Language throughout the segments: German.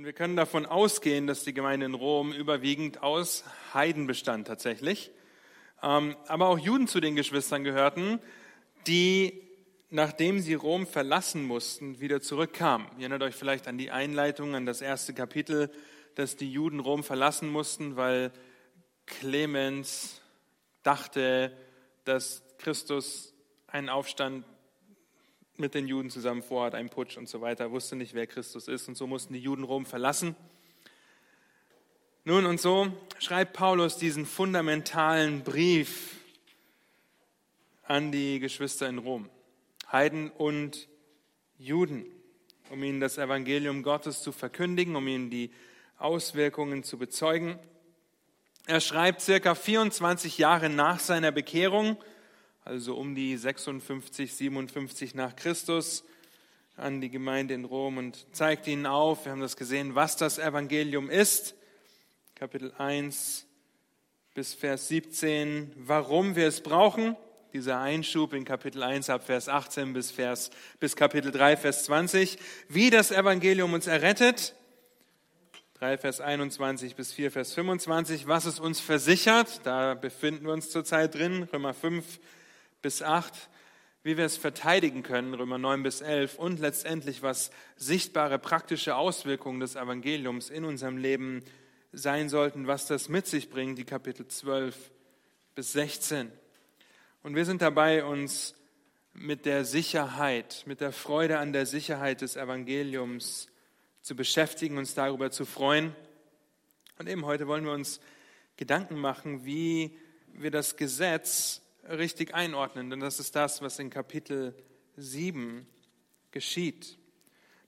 Nun, wir können davon ausgehen, dass die Gemeinde in Rom überwiegend aus Heiden bestand tatsächlich. Ähm, aber auch Juden zu den Geschwistern gehörten, die, nachdem sie Rom verlassen mussten, wieder zurückkamen. Ihr erinnert euch vielleicht an die Einleitung, an das erste Kapitel, dass die Juden Rom verlassen mussten, weil Clemens dachte, dass Christus einen Aufstand mit den Juden zusammen vorhat, einen Putsch und so weiter, wusste nicht, wer Christus ist und so mussten die Juden Rom verlassen. Nun und so schreibt Paulus diesen fundamentalen Brief an die Geschwister in Rom, Heiden und Juden, um ihnen das Evangelium Gottes zu verkündigen, um ihnen die Auswirkungen zu bezeugen. Er schreibt circa 24 Jahre nach seiner Bekehrung also um die 56, 57 nach Christus, an die Gemeinde in Rom und zeigt ihnen auf, wir haben das gesehen, was das Evangelium ist. Kapitel 1 bis Vers 17, warum wir es brauchen. Dieser Einschub in Kapitel 1 ab Vers 18 bis, Vers, bis Kapitel 3, Vers 20, wie das Evangelium uns errettet. 3 Vers 21 bis 4 Vers 25, was es uns versichert, da befinden wir uns zurzeit drin, Römer 5, bis 8, wie wir es verteidigen können, Römer 9 bis 11, und letztendlich, was sichtbare praktische Auswirkungen des Evangeliums in unserem Leben sein sollten, was das mit sich bringt, die Kapitel 12 bis 16. Und wir sind dabei, uns mit der Sicherheit, mit der Freude an der Sicherheit des Evangeliums zu beschäftigen, uns darüber zu freuen. Und eben heute wollen wir uns Gedanken machen, wie wir das Gesetz richtig einordnen, denn das ist das, was in Kapitel 7 geschieht.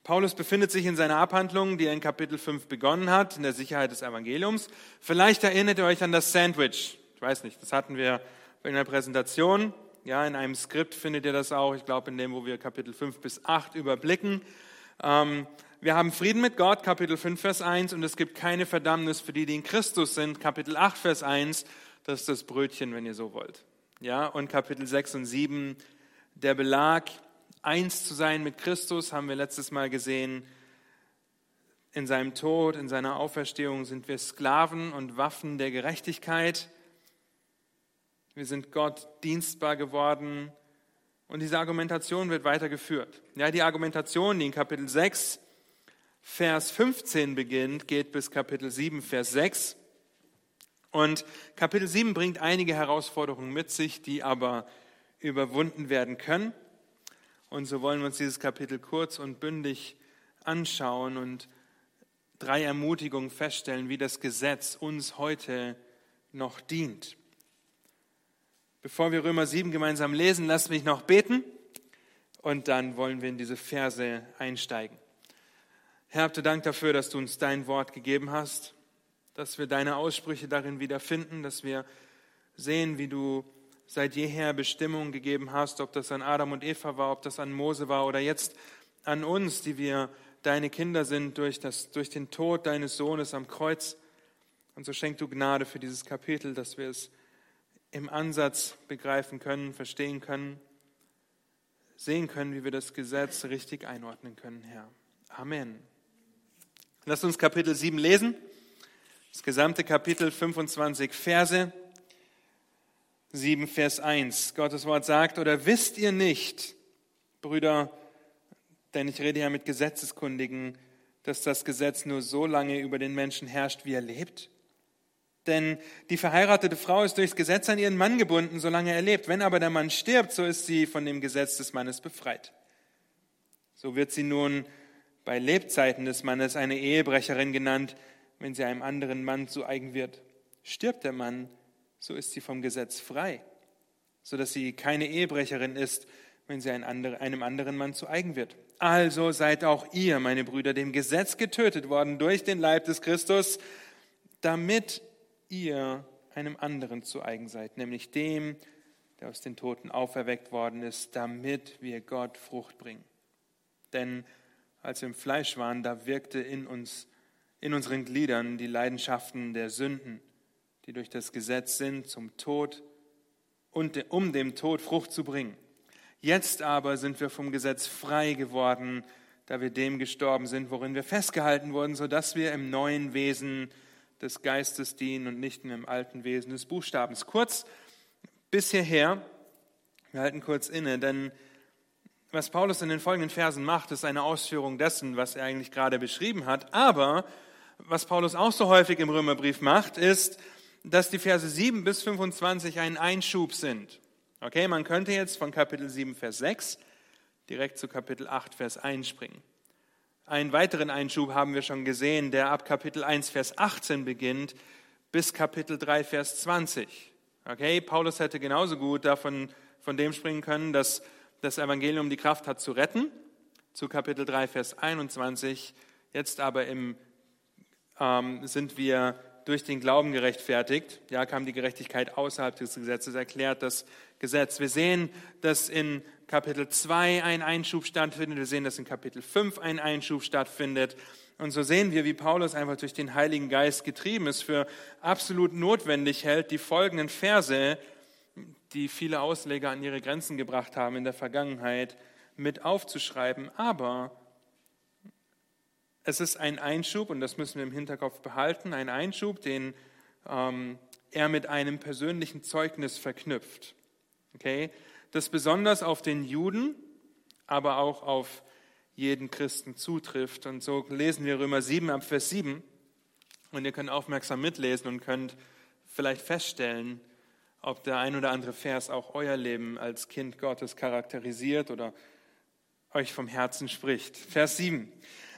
Paulus befindet sich in seiner Abhandlung, die er in Kapitel 5 begonnen hat, in der Sicherheit des Evangeliums. Vielleicht erinnert ihr euch an das Sandwich. Ich weiß nicht, das hatten wir in der Präsentation. Ja, in einem Skript findet ihr das auch, ich glaube, in dem, wo wir Kapitel 5 bis 8 überblicken. Ähm, wir haben Frieden mit Gott, Kapitel 5, Vers 1, und es gibt keine Verdammnis für die, die in Christus sind, Kapitel 8, Vers 1. Das ist das Brötchen, wenn ihr so wollt ja, und Kapitel 6 und 7, der Belag, eins zu sein mit Christus, haben wir letztes Mal gesehen. In seinem Tod, in seiner Auferstehung sind wir Sklaven und Waffen der Gerechtigkeit. Wir sind Gott dienstbar geworden. Und diese Argumentation wird weitergeführt. Ja, die Argumentation, die in Kapitel 6, Vers 15 beginnt, geht bis Kapitel 7, Vers 6. Und Kapitel 7 bringt einige Herausforderungen mit sich, die aber überwunden werden können. Und so wollen wir uns dieses Kapitel kurz und bündig anschauen und drei Ermutigungen feststellen, wie das Gesetz uns heute noch dient. Bevor wir Römer 7 gemeinsam lesen, lasst mich noch beten und dann wollen wir in diese Verse einsteigen. Herr, habt Dank dafür, dass du uns dein Wort gegeben hast dass wir deine Aussprüche darin wiederfinden, dass wir sehen, wie du seit jeher Bestimmungen gegeben hast, ob das an Adam und Eva war, ob das an Mose war oder jetzt an uns, die wir deine Kinder sind durch, das, durch den Tod deines Sohnes am Kreuz. Und so schenk du Gnade für dieses Kapitel, dass wir es im Ansatz begreifen können, verstehen können, sehen können, wie wir das Gesetz richtig einordnen können, Herr. Amen. Lass uns Kapitel 7 lesen. Das gesamte Kapitel 25 Verse, 7 Vers 1. Gottes Wort sagt, oder wisst ihr nicht, Brüder, denn ich rede ja mit Gesetzeskundigen, dass das Gesetz nur so lange über den Menschen herrscht, wie er lebt? Denn die verheiratete Frau ist durchs Gesetz an ihren Mann gebunden, solange er lebt. Wenn aber der Mann stirbt, so ist sie von dem Gesetz des Mannes befreit. So wird sie nun bei Lebzeiten des Mannes eine Ehebrecherin genannt, wenn sie einem anderen Mann zu eigen wird. Stirbt der Mann, so ist sie vom Gesetz frei, sodass sie keine Ehebrecherin ist, wenn sie einem anderen Mann zu eigen wird. Also seid auch ihr, meine Brüder, dem Gesetz getötet worden durch den Leib des Christus, damit ihr einem anderen zu eigen seid, nämlich dem, der aus den Toten auferweckt worden ist, damit wir Gott Frucht bringen. Denn als wir im Fleisch waren, da wirkte in uns in unseren Gliedern die Leidenschaften der Sünden, die durch das Gesetz sind, zum Tod und um dem Tod Frucht zu bringen. Jetzt aber sind wir vom Gesetz frei geworden da wir dem gestorben sind, worin wir festgehalten wurden, sodass wir im neuen Wesen des Geistes dienen und nicht mehr im alten Wesen des Buchstabens. Kurz bis hierher, wir halten kurz inne, denn was Paulus in den folgenden Versen macht, ist eine Ausführung dessen, was er eigentlich gerade beschrieben hat. Aber was Paulus auch so häufig im Römerbrief macht, ist, dass die Verse 7 bis 25 ein Einschub sind. Okay, man könnte jetzt von Kapitel 7, Vers 6 direkt zu Kapitel 8, Vers 1 springen. Einen weiteren Einschub haben wir schon gesehen, der ab Kapitel 1, Vers 18 beginnt, bis Kapitel 3, Vers 20. Okay, Paulus hätte genauso gut davon von dem springen können, dass das Evangelium die Kraft hat zu retten, zu Kapitel 3, Vers 21. Jetzt aber im, ähm, sind wir durch den Glauben gerechtfertigt. Ja, kam die Gerechtigkeit außerhalb des Gesetzes, erklärt das Gesetz. Wir sehen, dass in Kapitel 2 ein Einschub stattfindet. Wir sehen, dass in Kapitel 5 ein Einschub stattfindet. Und so sehen wir, wie Paulus einfach durch den Heiligen Geist getrieben ist, für absolut notwendig hält, die folgenden Verse, die viele Ausleger an ihre Grenzen gebracht haben in der Vergangenheit, mit aufzuschreiben. Aber es ist ein Einschub, und das müssen wir im Hinterkopf behalten, ein Einschub, den ähm, er mit einem persönlichen Zeugnis verknüpft. Okay? Das besonders auf den Juden, aber auch auf jeden Christen zutrifft. Und so lesen wir Römer 7 ab Vers 7. Und ihr könnt aufmerksam mitlesen und könnt vielleicht feststellen, ob der ein oder andere Vers auch euer Leben als Kind Gottes charakterisiert oder euch vom Herzen spricht. Vers 7.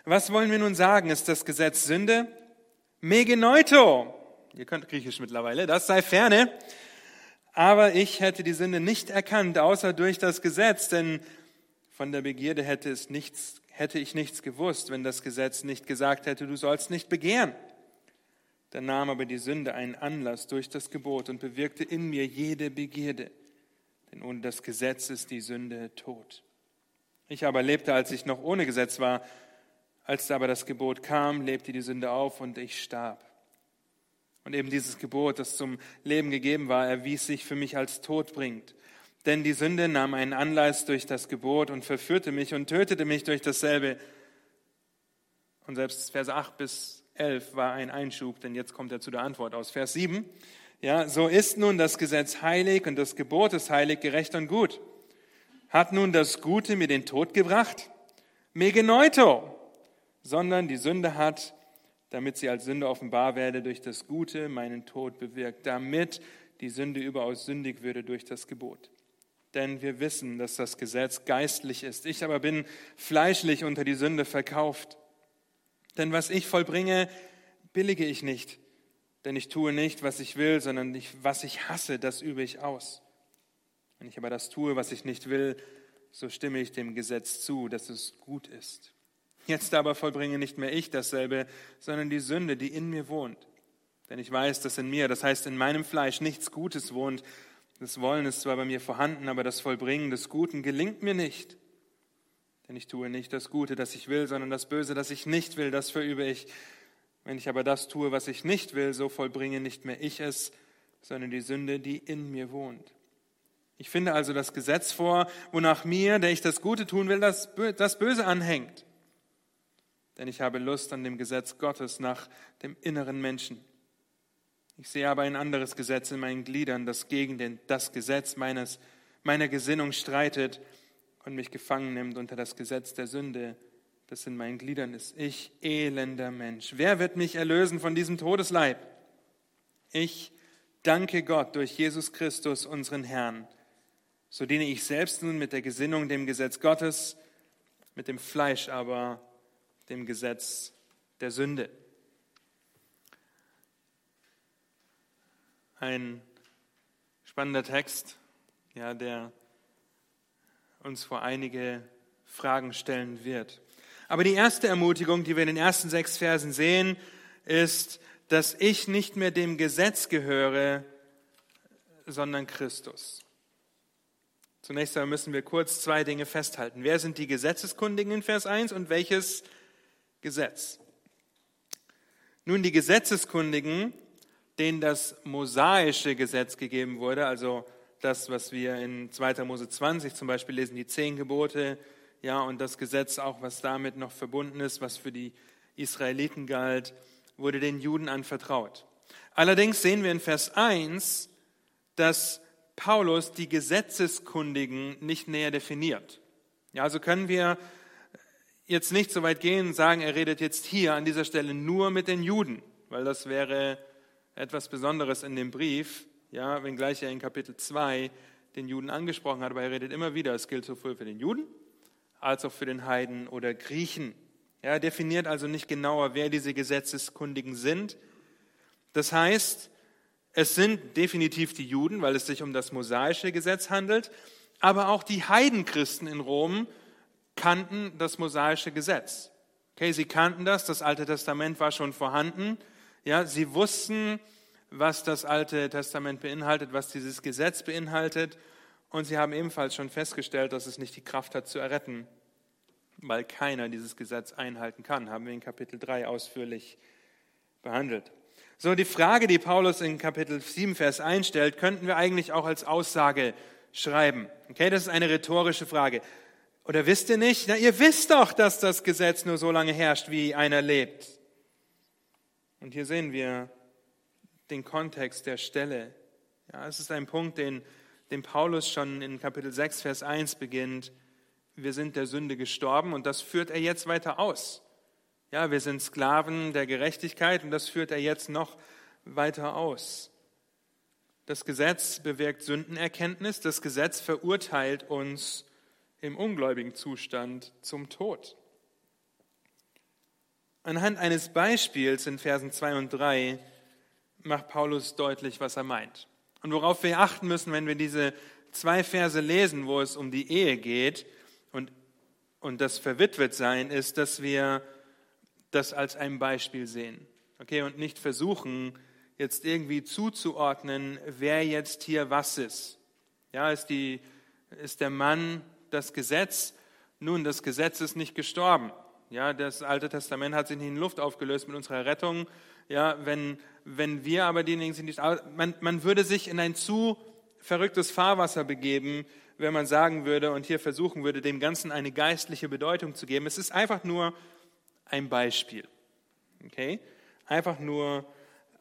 Was wollen wir nun sagen? Ist das Gesetz Sünde? Megenoito. Ihr könnt Griechisch mittlerweile. Das sei ferne. Aber ich hätte die Sünde nicht erkannt, außer durch das Gesetz, denn von der Begierde hätte, es nichts, hätte ich nichts gewusst, wenn das Gesetz nicht gesagt hätte, du sollst nicht begehren. Dann nahm aber die Sünde einen Anlass durch das Gebot und bewirkte in mir jede Begierde. Denn ohne das Gesetz ist die Sünde tot. Ich aber lebte, als ich noch ohne Gesetz war. Als aber das Gebot kam, lebte die Sünde auf und ich starb. Und eben dieses Gebot, das zum Leben gegeben war, erwies sich für mich als todbringend. Denn die Sünde nahm einen Anlass durch das Gebot und verführte mich und tötete mich durch dasselbe. Und selbst Verse 8 bis 11 war ein Einschub, denn jetzt kommt er zu der Antwort aus Vers 7. Ja, so ist nun das Gesetz heilig und das Gebot ist heilig, gerecht und gut. Hat nun das Gute mir den Tod gebracht? Megeneuto. Sondern die Sünde hat, damit sie als Sünde offenbar werde, durch das Gute meinen Tod bewirkt, damit die Sünde überaus sündig würde durch das Gebot. Denn wir wissen, dass das Gesetz geistlich ist. Ich aber bin fleischlich unter die Sünde verkauft. Denn was ich vollbringe, billige ich nicht. Denn ich tue nicht, was ich will, sondern ich, was ich hasse, das übe ich aus. Wenn ich aber das tue, was ich nicht will, so stimme ich dem Gesetz zu, dass es gut ist. Jetzt aber vollbringe nicht mehr ich dasselbe, sondern die Sünde, die in mir wohnt. Denn ich weiß, dass in mir, das heißt in meinem Fleisch, nichts Gutes wohnt. Das Wollen ist zwar bei mir vorhanden, aber das Vollbringen des Guten gelingt mir nicht. Denn ich tue nicht das Gute, das ich will, sondern das Böse, das ich nicht will, das verübe ich. Wenn ich aber das tue, was ich nicht will, so vollbringe nicht mehr ich es, sondern die Sünde, die in mir wohnt. Ich finde also das Gesetz vor, wonach mir, der ich das Gute tun will, das, Böse anhängt. Denn ich habe Lust an dem Gesetz Gottes nach dem inneren Menschen. Ich sehe aber ein anderes Gesetz in meinen Gliedern, das gegen den, das Gesetz meines, meiner Gesinnung streitet und mich gefangen nimmt unter das Gesetz der Sünde, das in meinen Gliedern ist. Ich, elender Mensch, wer wird mich erlösen von diesem Todesleib? Ich danke Gott durch Jesus Christus, unseren Herrn. So diene ich selbst nun mit der Gesinnung dem Gesetz Gottes, mit dem Fleisch aber dem Gesetz der Sünde. Ein spannender Text, ja, der uns vor einige Fragen stellen wird. Aber die erste Ermutigung, die wir in den ersten sechs Versen sehen, ist, dass ich nicht mehr dem Gesetz gehöre, sondern Christus. Zunächst einmal müssen wir kurz zwei Dinge festhalten. Wer sind die Gesetzeskundigen in Vers 1 und welches Gesetz? Nun, die Gesetzeskundigen, denen das mosaische Gesetz gegeben wurde, also das, was wir in 2. Mose 20 zum Beispiel lesen, die zehn Gebote, ja, und das Gesetz auch, was damit noch verbunden ist, was für die Israeliten galt, wurde den Juden anvertraut. Allerdings sehen wir in Vers 1, dass Paulus die Gesetzeskundigen nicht näher definiert. Ja, also können wir jetzt nicht so weit gehen und sagen, er redet jetzt hier an dieser Stelle nur mit den Juden, weil das wäre etwas Besonderes in dem Brief, ja, wenngleich er in Kapitel 2 den Juden angesprochen hat, aber er redet immer wieder, es gilt sowohl für den Juden als auch für den Heiden oder Griechen. Er definiert also nicht genauer, wer diese Gesetzeskundigen sind. Das heißt, es sind definitiv die Juden, weil es sich um das mosaische Gesetz handelt, aber auch die Heidenchristen in Rom kannten das mosaische Gesetz. Okay, sie kannten das, das Alte Testament war schon vorhanden. Ja, sie wussten, was das Alte Testament beinhaltet, was dieses Gesetz beinhaltet. Und sie haben ebenfalls schon festgestellt, dass es nicht die Kraft hat zu erretten, weil keiner dieses Gesetz einhalten kann. Haben wir in Kapitel 3 ausführlich behandelt. So, die Frage, die Paulus in Kapitel 7, Vers 1 stellt, könnten wir eigentlich auch als Aussage schreiben. Okay, das ist eine rhetorische Frage. Oder wisst ihr nicht? Na, ihr wisst doch, dass das Gesetz nur so lange herrscht, wie einer lebt. Und hier sehen wir den Kontext der Stelle. Ja, es ist ein Punkt, den, den Paulus schon in Kapitel 6, Vers 1 beginnt. Wir sind der Sünde gestorben und das führt er jetzt weiter aus. Ja, wir sind Sklaven der Gerechtigkeit und das führt er jetzt noch weiter aus. Das Gesetz bewirkt Sündenerkenntnis, das Gesetz verurteilt uns im ungläubigen Zustand zum Tod. Anhand eines Beispiels in Versen 2 und 3 macht Paulus deutlich, was er meint. Und worauf wir achten müssen, wenn wir diese zwei Verse lesen, wo es um die Ehe geht und, und das Verwitwetsein, ist, dass wir das als ein Beispiel sehen. Okay, und nicht versuchen, jetzt irgendwie zuzuordnen, wer jetzt hier was ist. Ja, ist, die, ist der Mann das Gesetz? Nun, das Gesetz ist nicht gestorben. Ja, das Alte Testament hat sich nicht in Luft aufgelöst mit unserer Rettung. Ja, wenn, wenn wir aber diejenigen sind, die, man, man würde sich in ein zu verrücktes Fahrwasser begeben, wenn man sagen würde und hier versuchen würde, dem Ganzen eine geistliche Bedeutung zu geben. Es ist einfach nur ein Beispiel. Okay? Einfach nur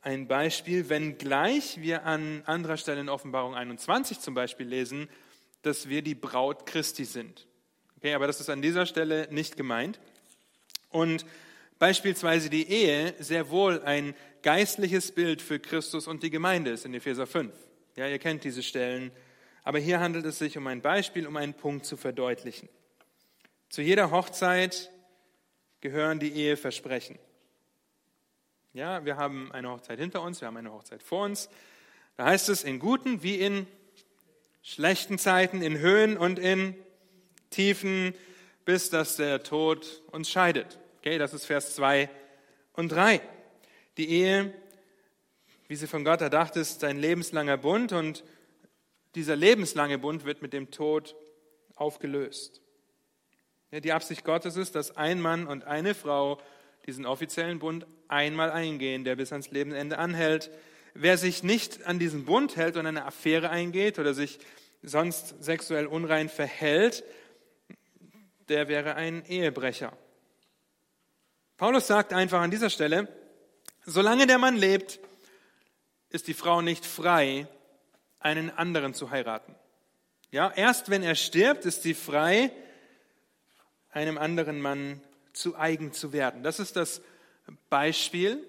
ein Beispiel, wenngleich wir an anderer Stelle in Offenbarung 21 zum Beispiel lesen, dass wir die Braut Christi sind. Okay, aber das ist an dieser Stelle nicht gemeint. Und beispielsweise die Ehe sehr wohl ein geistliches Bild für Christus und die Gemeinde ist in Epheser 5. Ja, ihr kennt diese Stellen. Aber hier handelt es sich um ein Beispiel, um einen Punkt zu verdeutlichen. Zu jeder Hochzeit gehören die Eheversprechen. Ja, wir haben eine Hochzeit hinter uns, wir haben eine Hochzeit vor uns. Da heißt es in guten wie in schlechten Zeiten, in Höhen und in Tiefen, bis dass der Tod uns scheidet. Okay, das ist Vers 2 und 3. Die Ehe, wie sie von Gott erdacht ist, ist ein lebenslanger Bund und dieser lebenslange Bund wird mit dem Tod aufgelöst. Die Absicht Gottes ist, dass ein Mann und eine Frau diesen offiziellen Bund einmal eingehen, der bis ans Lebensende anhält. Wer sich nicht an diesen Bund hält und eine Affäre eingeht oder sich sonst sexuell unrein verhält, der wäre ein Ehebrecher. Paulus sagt einfach an dieser Stelle, solange der Mann lebt, ist die Frau nicht frei, einen anderen zu heiraten. Ja, erst wenn er stirbt, ist sie frei, einem anderen Mann zu eigen zu werden. Das ist das Beispiel,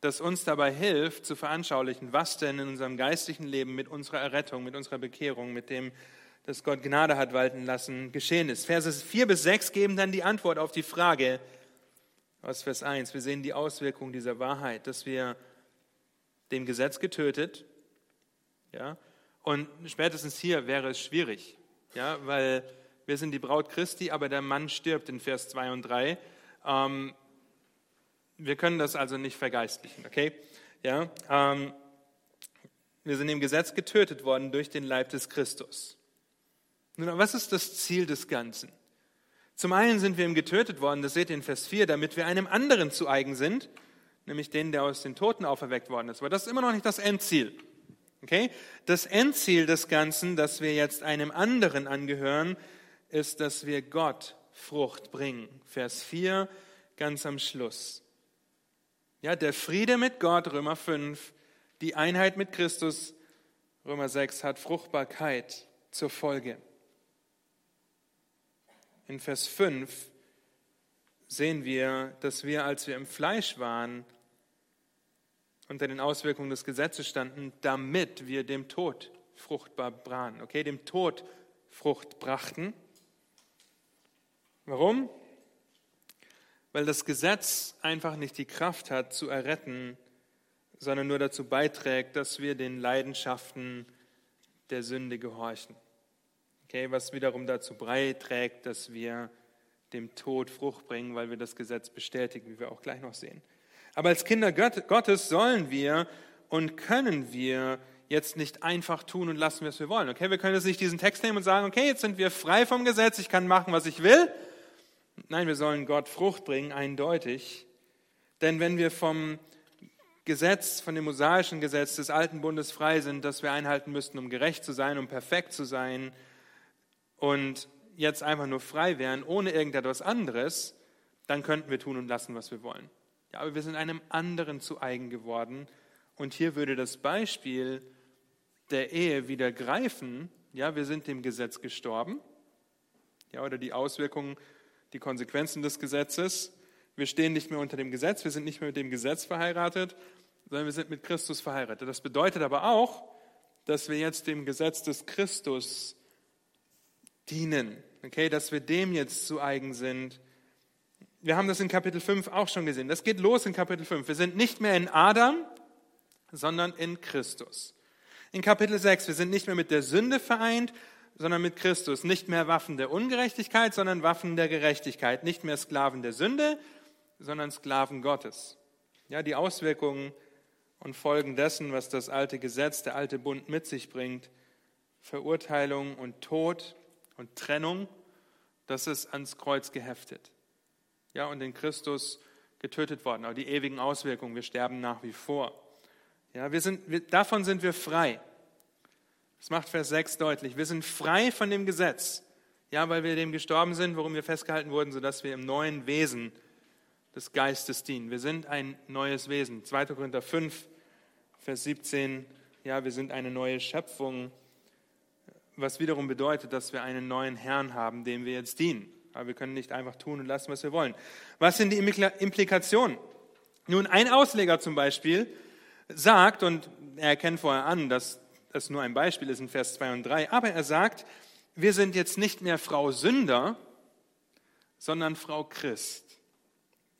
das uns dabei hilft, zu veranschaulichen, was denn in unserem geistlichen Leben mit unserer Errettung, mit unserer Bekehrung, mit dem, dass Gott Gnade hat walten lassen, geschehen ist. Verse 4 bis 6 geben dann die Antwort auf die Frage aus Vers 1. Wir sehen die Auswirkung dieser Wahrheit, dass wir dem Gesetz getötet, ja, und spätestens hier wäre es schwierig, ja, weil wir sind die Braut Christi, aber der Mann stirbt in Vers 2 und 3. Ähm, wir können das also nicht vergeistlichen, okay? Ja, ähm, wir sind im Gesetz getötet worden durch den Leib des Christus. Nun, was ist das Ziel des Ganzen? Zum einen sind wir ihm getötet worden, das seht ihr in Vers 4, damit wir einem anderen zu eigen sind, nämlich den, der aus den Toten auferweckt worden ist. Aber das ist immer noch nicht das Endziel. Okay? Das Endziel des Ganzen, dass wir jetzt einem anderen angehören, ist, dass wir Gott Frucht bringen. Vers 4 ganz am Schluss. Ja, der Friede mit Gott, Römer 5, die Einheit mit Christus, Römer 6, hat Fruchtbarkeit zur Folge. In Vers 5 sehen wir, dass wir, als wir im Fleisch waren, unter den Auswirkungen des Gesetzes standen, damit wir dem Tod fruchtbar brachen. Okay, dem Tod Frucht brachten. Warum? Weil das Gesetz einfach nicht die Kraft hat zu erretten, sondern nur dazu beiträgt, dass wir den Leidenschaften der Sünde gehorchen. Okay, was wiederum dazu beiträgt, dass wir dem Tod Frucht bringen, weil wir das Gesetz bestätigen, wie wir auch gleich noch sehen. Aber als Kinder Gottes sollen wir und können wir jetzt nicht einfach tun und lassen, was wir wollen. Okay, wir können jetzt nicht diesen Text nehmen und sagen, okay, jetzt sind wir frei vom Gesetz, ich kann machen, was ich will. Nein, wir sollen Gott Frucht bringen, eindeutig. Denn wenn wir vom Gesetz, von dem mosaischen Gesetz des alten Bundes frei sind, das wir einhalten müssten, um gerecht zu sein, um perfekt zu sein und jetzt einfach nur frei wären, ohne irgendetwas anderes, dann könnten wir tun und lassen, was wir wollen. Ja, aber wir sind einem anderen zu eigen geworden. Und hier würde das Beispiel der Ehe wieder greifen. Ja, wir sind dem Gesetz gestorben. Ja, oder die Auswirkungen, die Konsequenzen des Gesetzes. Wir stehen nicht mehr unter dem Gesetz, wir sind nicht mehr mit dem Gesetz verheiratet, sondern wir sind mit Christus verheiratet. Das bedeutet aber auch, dass wir jetzt dem Gesetz des Christus dienen. Okay, dass wir dem jetzt zu eigen sind. Wir haben das in Kapitel 5 auch schon gesehen. Das geht los in Kapitel 5. Wir sind nicht mehr in Adam, sondern in Christus. In Kapitel 6, wir sind nicht mehr mit der Sünde vereint, sondern mit Christus. Nicht mehr Waffen der Ungerechtigkeit, sondern Waffen der Gerechtigkeit. Nicht mehr Sklaven der Sünde, sondern Sklaven Gottes. Ja, die Auswirkungen und Folgen dessen, was das alte Gesetz, der alte Bund mit sich bringt, Verurteilung und Tod und Trennung, das ist ans Kreuz geheftet. Ja, und in Christus getötet worden. Aber die ewigen Auswirkungen, wir sterben nach wie vor. Ja, wir sind, wir, davon sind wir frei. Das macht Vers 6 deutlich. Wir sind frei von dem Gesetz. Ja, weil wir dem gestorben sind, worum wir festgehalten wurden, sodass wir im neuen Wesen des Geistes dienen. Wir sind ein neues Wesen. 2. Korinther 5, Vers 17. Ja, wir sind eine neue Schöpfung, was wiederum bedeutet, dass wir einen neuen Herrn haben, dem wir jetzt dienen. Aber wir können nicht einfach tun und lassen, was wir wollen. Was sind die Implikationen? Nun, ein Ausleger zum Beispiel sagt, und er erkennt vorher an, dass das nur ein Beispiel ist in Vers 2 und 3, aber er sagt, wir sind jetzt nicht mehr Frau Sünder, sondern Frau Christ.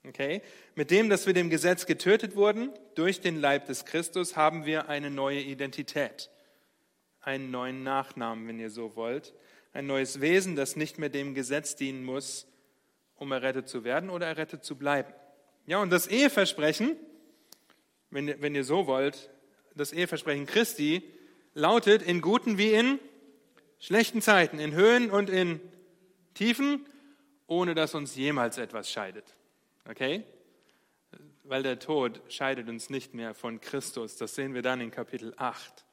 Okay? Mit dem, dass wir dem Gesetz getötet wurden, durch den Leib des Christus, haben wir eine neue Identität, einen neuen Nachnamen, wenn ihr so wollt, ein neues Wesen, das nicht mehr dem Gesetz dienen muss, um errettet zu werden oder errettet zu bleiben. Ja, und das Eheversprechen, wenn, wenn ihr so wollt, das Eheversprechen Christi lautet in guten wie in schlechten Zeiten, in Höhen und in Tiefen, ohne dass uns jemals etwas scheidet. Okay? Weil der Tod scheidet uns nicht mehr von Christus. Das sehen wir dann in Kapitel 8.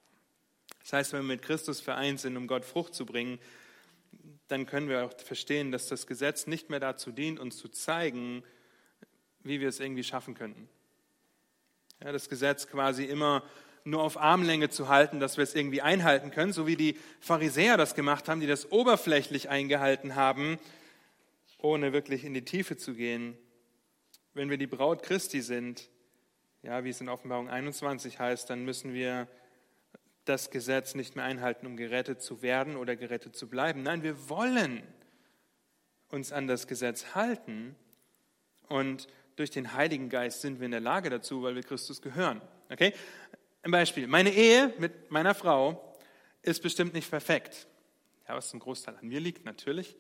Das heißt, wenn wir mit Christus vereint sind, um Gott Frucht zu bringen, dann können wir auch verstehen, dass das Gesetz nicht mehr dazu dient, uns zu zeigen, wie wir es irgendwie schaffen könnten. Ja, das Gesetz quasi immer nur auf Armlänge zu halten, dass wir es irgendwie einhalten können, so wie die Pharisäer das gemacht haben, die das oberflächlich eingehalten haben, ohne wirklich in die Tiefe zu gehen. Wenn wir die Braut Christi sind, ja, wie es in Offenbarung 21 heißt, dann müssen wir das Gesetz nicht mehr einhalten, um gerettet zu werden oder gerettet zu bleiben. Nein, wir wollen uns an das Gesetz halten und durch den Heiligen Geist sind wir in der Lage dazu, weil wir Christus gehören. Okay? Ein Beispiel. Meine Ehe mit meiner Frau ist bestimmt nicht perfekt. Ja, was zum Großteil an mir liegt, natürlich.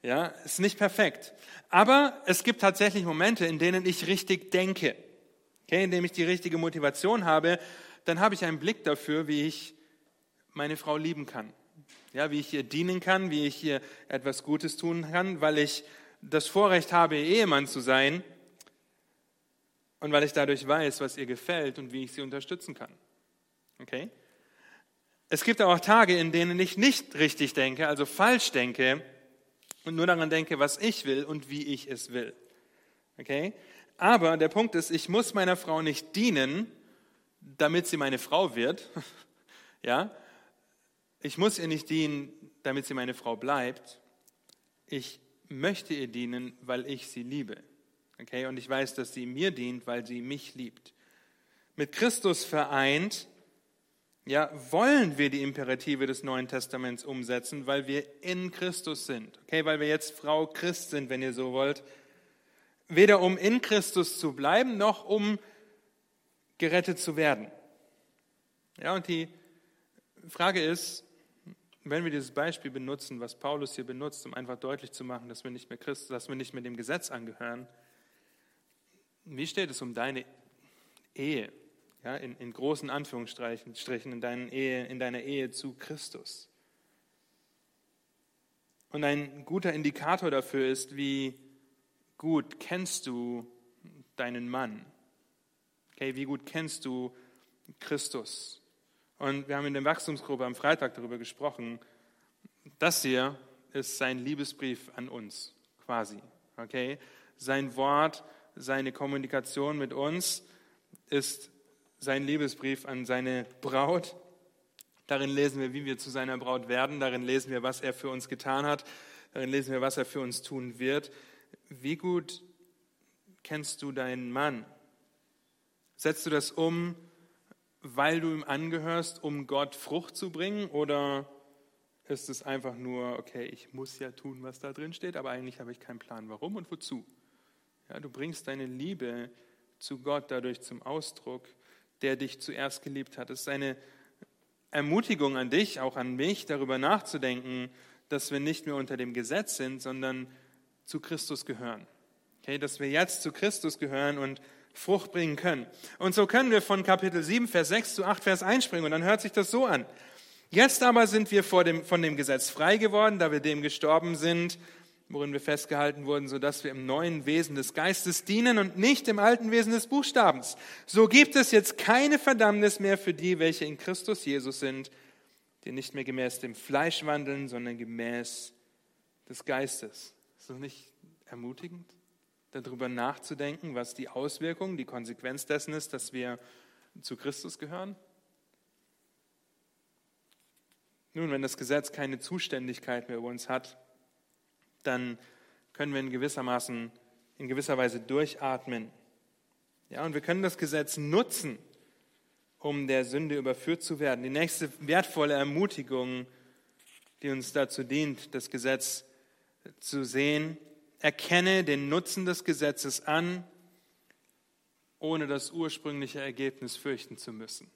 Ja, ist nicht perfekt. Aber es gibt tatsächlich Momente, in denen ich richtig denke. Okay, in denen ich die richtige Motivation habe, dann habe ich einen Blick dafür, wie ich meine Frau lieben kann. Ja, wie ich ihr dienen kann, wie ich ihr etwas Gutes tun kann, weil ich das Vorrecht habe, Ehemann zu sein und weil ich dadurch weiß, was ihr gefällt und wie ich sie unterstützen kann. Okay? Es gibt auch Tage, in denen ich nicht richtig denke, also falsch denke, und nur daran denke, was ich will und wie ich es will. Okay? Aber der Punkt ist, ich muss meiner Frau nicht dienen, damit sie meine Frau wird. ja? Ich muss ihr nicht dienen, damit sie meine Frau bleibt. Ich möchte ihr dienen, weil ich sie liebe. Okay? Und ich weiß, dass sie mir dient, weil sie mich liebt. Mit Christus vereint, ja, wollen wir die Imperative des Neuen Testaments umsetzen, weil wir in Christus sind. Okay? Weil wir jetzt Frau Christ sind, wenn ihr so wollt. Weder um in Christus zu bleiben, noch um gerettet zu werden. Ja, und die Frage ist, wenn wir dieses Beispiel benutzen, was Paulus hier benutzt, um einfach deutlich zu machen, dass wir nicht mehr Christus, dass wir nicht mehr dem Gesetz angehören, wie steht es um deine Ehe? Ja, in, in großen Anführungsstrichen in, deinen Ehe, in deiner Ehe zu Christus. Und ein guter Indikator dafür ist, wie gut kennst du deinen Mann? Okay, wie gut kennst du Christus? Und wir haben in der Wachstumsgruppe am Freitag darüber gesprochen. Das hier ist sein Liebesbrief an uns, quasi. Okay? Sein Wort, seine Kommunikation mit uns ist sein Liebesbrief an seine Braut. Darin lesen wir, wie wir zu seiner Braut werden. Darin lesen wir, was er für uns getan hat. Darin lesen wir, was er für uns tun wird. Wie gut kennst du deinen Mann? Setzt du das um weil du ihm angehörst, um Gott Frucht zu bringen? Oder ist es einfach nur, okay, ich muss ja tun, was da drin steht, aber eigentlich habe ich keinen Plan, warum und wozu? Ja, du bringst deine Liebe zu Gott dadurch zum Ausdruck, der dich zuerst geliebt hat. Es ist eine Ermutigung an dich, auch an mich, darüber nachzudenken, dass wir nicht mehr unter dem Gesetz sind, sondern zu Christus gehören. Okay, dass wir jetzt zu Christus gehören und Frucht bringen können. Und so können wir von Kapitel 7, Vers 6 zu 8, Vers einspringen und dann hört sich das so an. Jetzt aber sind wir dem, von dem Gesetz frei geworden, da wir dem gestorben sind, worin wir festgehalten wurden, sodass wir im neuen Wesen des Geistes dienen und nicht im alten Wesen des Buchstabens. So gibt es jetzt keine Verdammnis mehr für die, welche in Christus Jesus sind, die nicht mehr gemäß dem Fleisch wandeln, sondern gemäß des Geistes. Ist das nicht ermutigend? darüber nachzudenken, was die Auswirkung, die Konsequenz dessen ist, dass wir zu Christus gehören? Nun, wenn das Gesetz keine Zuständigkeit mehr über uns hat, dann können wir in gewissermaßen, in gewisser Weise durchatmen. Ja, und wir können das Gesetz nutzen, um der Sünde überführt zu werden. Die nächste wertvolle Ermutigung, die uns dazu dient, das Gesetz zu sehen, erkenne den Nutzen des Gesetzes an, ohne das ursprüngliche Ergebnis fürchten zu müssen.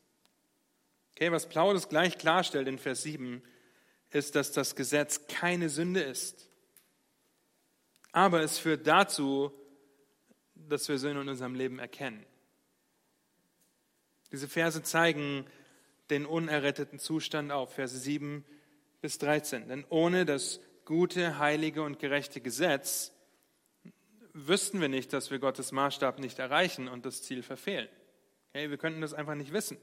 Okay, was Paulus gleich klarstellt in Vers 7, ist, dass das Gesetz keine Sünde ist. Aber es führt dazu, dass wir Sünde in unserem Leben erkennen. Diese Verse zeigen den unerretteten Zustand auf, Verse 7 bis 13. Denn ohne das gute, heilige und gerechte Gesetz wüssten wir nicht, dass wir Gottes Maßstab nicht erreichen und das Ziel verfehlen. Okay, wir könnten das einfach nicht wissen.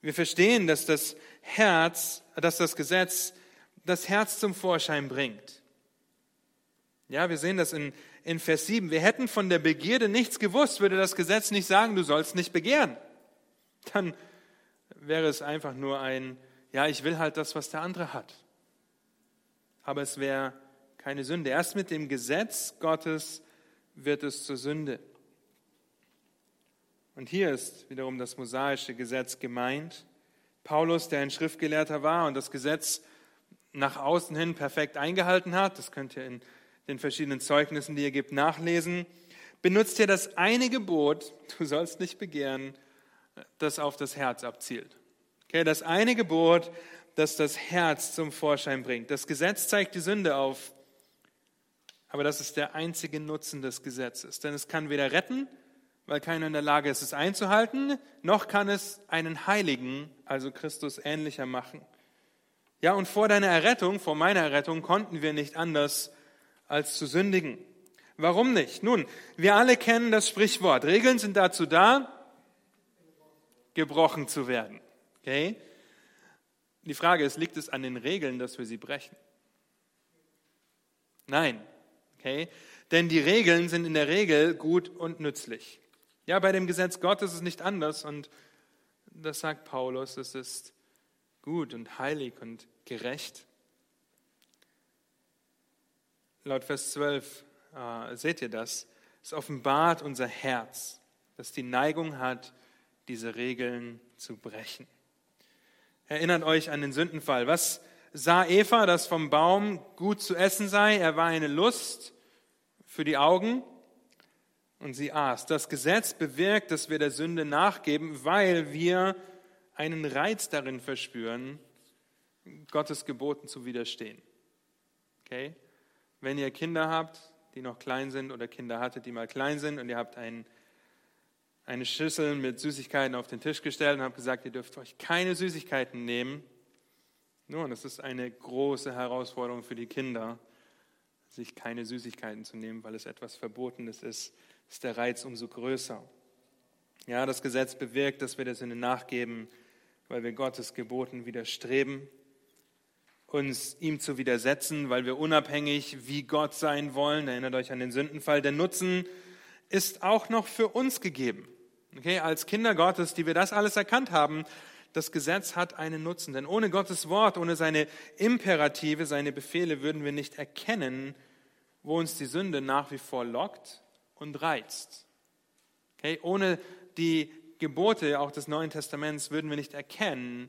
Wir verstehen, dass das Herz, dass das Gesetz das Herz zum Vorschein bringt. Ja, wir sehen das in, in Vers 7. Wir hätten von der Begierde nichts gewusst, würde das Gesetz nicht sagen, du sollst nicht begehren. Dann wäre es einfach nur ein, ja, ich will halt das, was der andere hat. Aber es wäre keine Sünde. Erst mit dem Gesetz Gottes wird es zur Sünde. Und hier ist wiederum das mosaische Gesetz gemeint. Paulus, der ein Schriftgelehrter war und das Gesetz nach außen hin perfekt eingehalten hat, das könnt ihr in den verschiedenen Zeugnissen, die ihr gibt, nachlesen, benutzt hier das eine Gebot, du sollst nicht begehren, das auf das Herz abzielt. Okay, das eine Gebot, das das Herz zum Vorschein bringt. Das Gesetz zeigt die Sünde auf, aber das ist der einzige Nutzen des Gesetzes. Denn es kann weder retten, weil keiner in der Lage ist, es einzuhalten, noch kann es einen Heiligen, also Christus, ähnlicher machen. Ja, und vor deiner Errettung, vor meiner Errettung, konnten wir nicht anders als zu sündigen. Warum nicht? Nun, wir alle kennen das Sprichwort. Regeln sind dazu da, gebrochen zu werden. Okay? Die Frage ist, liegt es an den Regeln, dass wir sie brechen? Nein. Okay? Denn die Regeln sind in der Regel gut und nützlich. Ja, bei dem Gesetz Gottes ist es nicht anders und das sagt Paulus, es ist gut und heilig und gerecht. Laut Vers 12 äh, seht ihr das. Es offenbart unser Herz, das die Neigung hat, diese Regeln zu brechen. Erinnert euch an den Sündenfall. Was sah Eva, dass vom Baum gut zu essen sei? Er war eine Lust für die Augen und sie aß. Das Gesetz bewirkt, dass wir der Sünde nachgeben, weil wir einen Reiz darin verspüren, Gottes Geboten zu widerstehen. Okay? Wenn ihr Kinder habt, die noch klein sind oder Kinder hattet, die mal klein sind und ihr habt ein, eine Schüssel mit Süßigkeiten auf den Tisch gestellt und habt gesagt, ihr dürft euch keine Süßigkeiten nehmen. Nun, das ist eine große Herausforderung für die Kinder, sich keine Süßigkeiten zu nehmen, weil es etwas Verbotenes ist, ist der Reiz umso größer. Ja, das Gesetz bewirkt, dass wir der Sünde nachgeben, weil wir Gottes Geboten widerstreben, uns ihm zu widersetzen, weil wir unabhängig wie Gott sein wollen. Erinnert euch an den Sündenfall. Der Nutzen ist auch noch für uns gegeben. Okay, als Kinder Gottes, die wir das alles erkannt haben, das Gesetz hat einen Nutzen. Denn ohne Gottes Wort, ohne seine Imperative, seine Befehle würden wir nicht erkennen, wo uns die Sünde nach wie vor lockt und reizt. Okay, ohne die Gebote auch des Neuen Testaments würden wir nicht erkennen,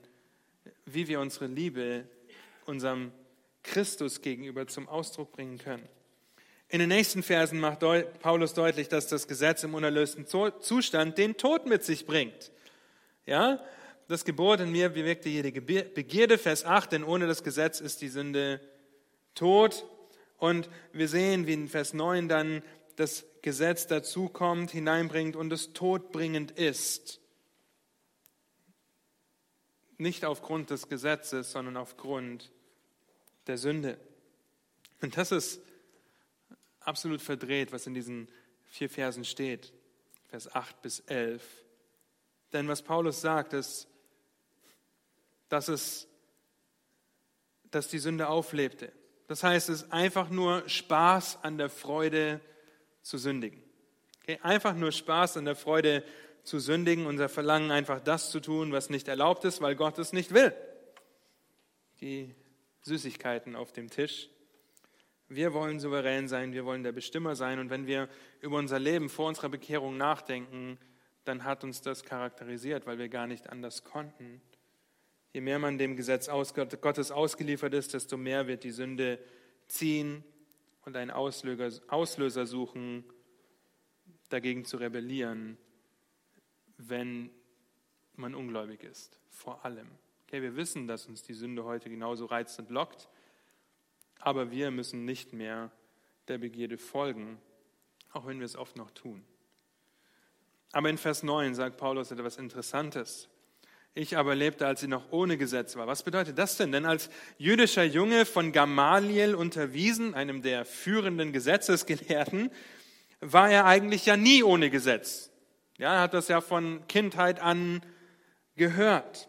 wie wir unsere Liebe unserem Christus gegenüber zum Ausdruck bringen können. In den nächsten Versen macht Paulus deutlich, dass das Gesetz im unerlösten Zustand den Tod mit sich bringt. Ja, das Gebot in mir bewirkte jede Begierde, Vers 8, denn ohne das Gesetz ist die Sünde tot. Und wir sehen, wie in Vers 9 dann das Gesetz dazukommt, hineinbringt und es todbringend ist. Nicht aufgrund des Gesetzes, sondern aufgrund der Sünde. Und das ist absolut verdreht, was in diesen vier Versen steht, Vers 8 bis 11. Denn was Paulus sagt, ist, dass, es, dass die Sünde auflebte. Das heißt, es ist einfach nur Spaß an der Freude zu sündigen. Okay? Einfach nur Spaß an der Freude zu sündigen, unser Verlangen einfach das zu tun, was nicht erlaubt ist, weil Gott es nicht will. Die Süßigkeiten auf dem Tisch. Wir wollen souverän sein, wir wollen der Bestimmer sein und wenn wir über unser Leben vor unserer Bekehrung nachdenken, dann hat uns das charakterisiert, weil wir gar nicht anders konnten. Je mehr man dem Gesetz Gottes ausgeliefert ist, desto mehr wird die Sünde ziehen und einen Auslöser suchen, dagegen zu rebellieren, wenn man ungläubig ist, vor allem. Okay, wir wissen, dass uns die Sünde heute genauso reizt und lockt, aber wir müssen nicht mehr der Begierde folgen, auch wenn wir es oft noch tun. Aber in Vers 9 sagt Paulus etwas Interessantes. Ich aber lebte, als sie noch ohne Gesetz war. Was bedeutet das denn? Denn als jüdischer Junge von Gamaliel unterwiesen, einem der führenden Gesetzesgelehrten, war er eigentlich ja nie ohne Gesetz. Ja, er hat das ja von Kindheit an gehört.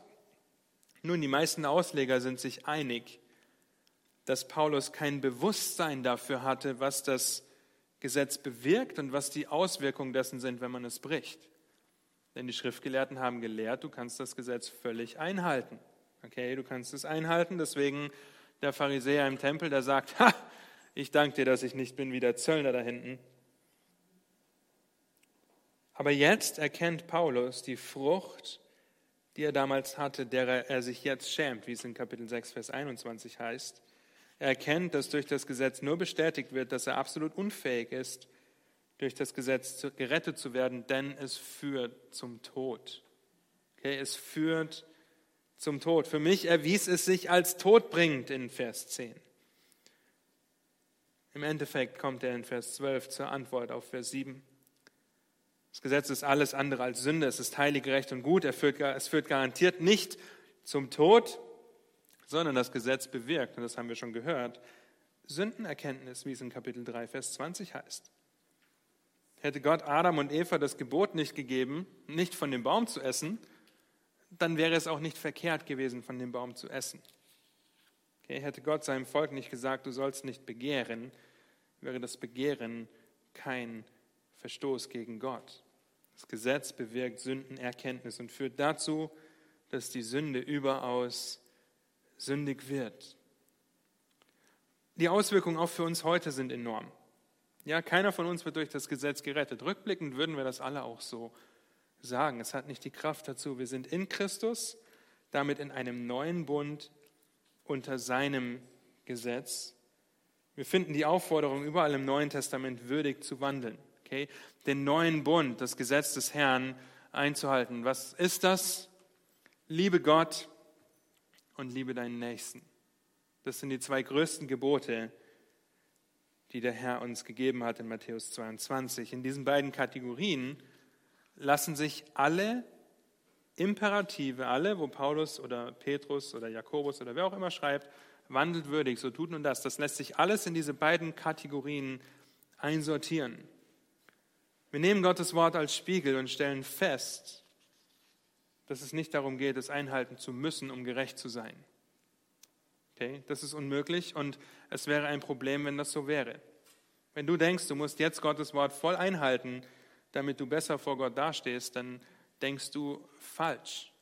Nun, die meisten Ausleger sind sich einig, dass Paulus kein Bewusstsein dafür hatte, was das Gesetz bewirkt und was die Auswirkungen dessen sind, wenn man es bricht. Denn die Schriftgelehrten haben gelehrt, du kannst das Gesetz völlig einhalten. Okay, du kannst es einhalten. Deswegen der Pharisäer im Tempel, der sagt, ha, ich danke dir, dass ich nicht bin wie der Zöllner da hinten. Aber jetzt erkennt Paulus die Frucht die er damals hatte, derer er sich jetzt schämt, wie es in Kapitel 6, Vers 21 heißt. Er erkennt, dass durch das Gesetz nur bestätigt wird, dass er absolut unfähig ist, durch das Gesetz gerettet zu werden, denn es führt zum Tod. Okay, es führt zum Tod. Für mich erwies es sich als todbringend in Vers 10. Im Endeffekt kommt er in Vers 12 zur Antwort auf Vers 7. Das Gesetz ist alles andere als Sünde. Es ist heilig, gerecht und gut. Es führt garantiert nicht zum Tod, sondern das Gesetz bewirkt, und das haben wir schon gehört, Sündenerkenntnis, wie es in Kapitel 3, Vers 20 heißt. Hätte Gott Adam und Eva das Gebot nicht gegeben, nicht von dem Baum zu essen, dann wäre es auch nicht verkehrt gewesen, von dem Baum zu essen. Okay, hätte Gott seinem Volk nicht gesagt, du sollst nicht begehren, wäre das Begehren kein Verstoß gegen Gott. Das Gesetz bewirkt Sündenerkenntnis und führt dazu, dass die Sünde überaus sündig wird. Die Auswirkungen auch für uns heute sind enorm. Ja, keiner von uns wird durch das Gesetz gerettet. Rückblickend würden wir das alle auch so sagen. Es hat nicht die Kraft dazu. Wir sind in Christus, damit in einem neuen Bund unter seinem Gesetz. Wir finden die Aufforderung überall im Neuen Testament würdig zu wandeln. Okay? Den neuen Bund, das Gesetz des Herrn einzuhalten. Was ist das? Liebe Gott und liebe deinen Nächsten. Das sind die zwei größten Gebote, die der Herr uns gegeben hat in Matthäus 22. In diesen beiden Kategorien lassen sich alle Imperative, alle, wo Paulus oder Petrus oder Jakobus oder wer auch immer schreibt, wandelt würdig, so tut nun das. Das lässt sich alles in diese beiden Kategorien einsortieren. Wir nehmen Gottes Wort als Spiegel und stellen fest, dass es nicht darum geht, es einhalten zu müssen, um gerecht zu sein. Okay, das ist unmöglich und es wäre ein Problem, wenn das so wäre. Wenn du denkst, du musst jetzt Gottes Wort voll einhalten, damit du besser vor Gott dastehst, dann denkst du falsch.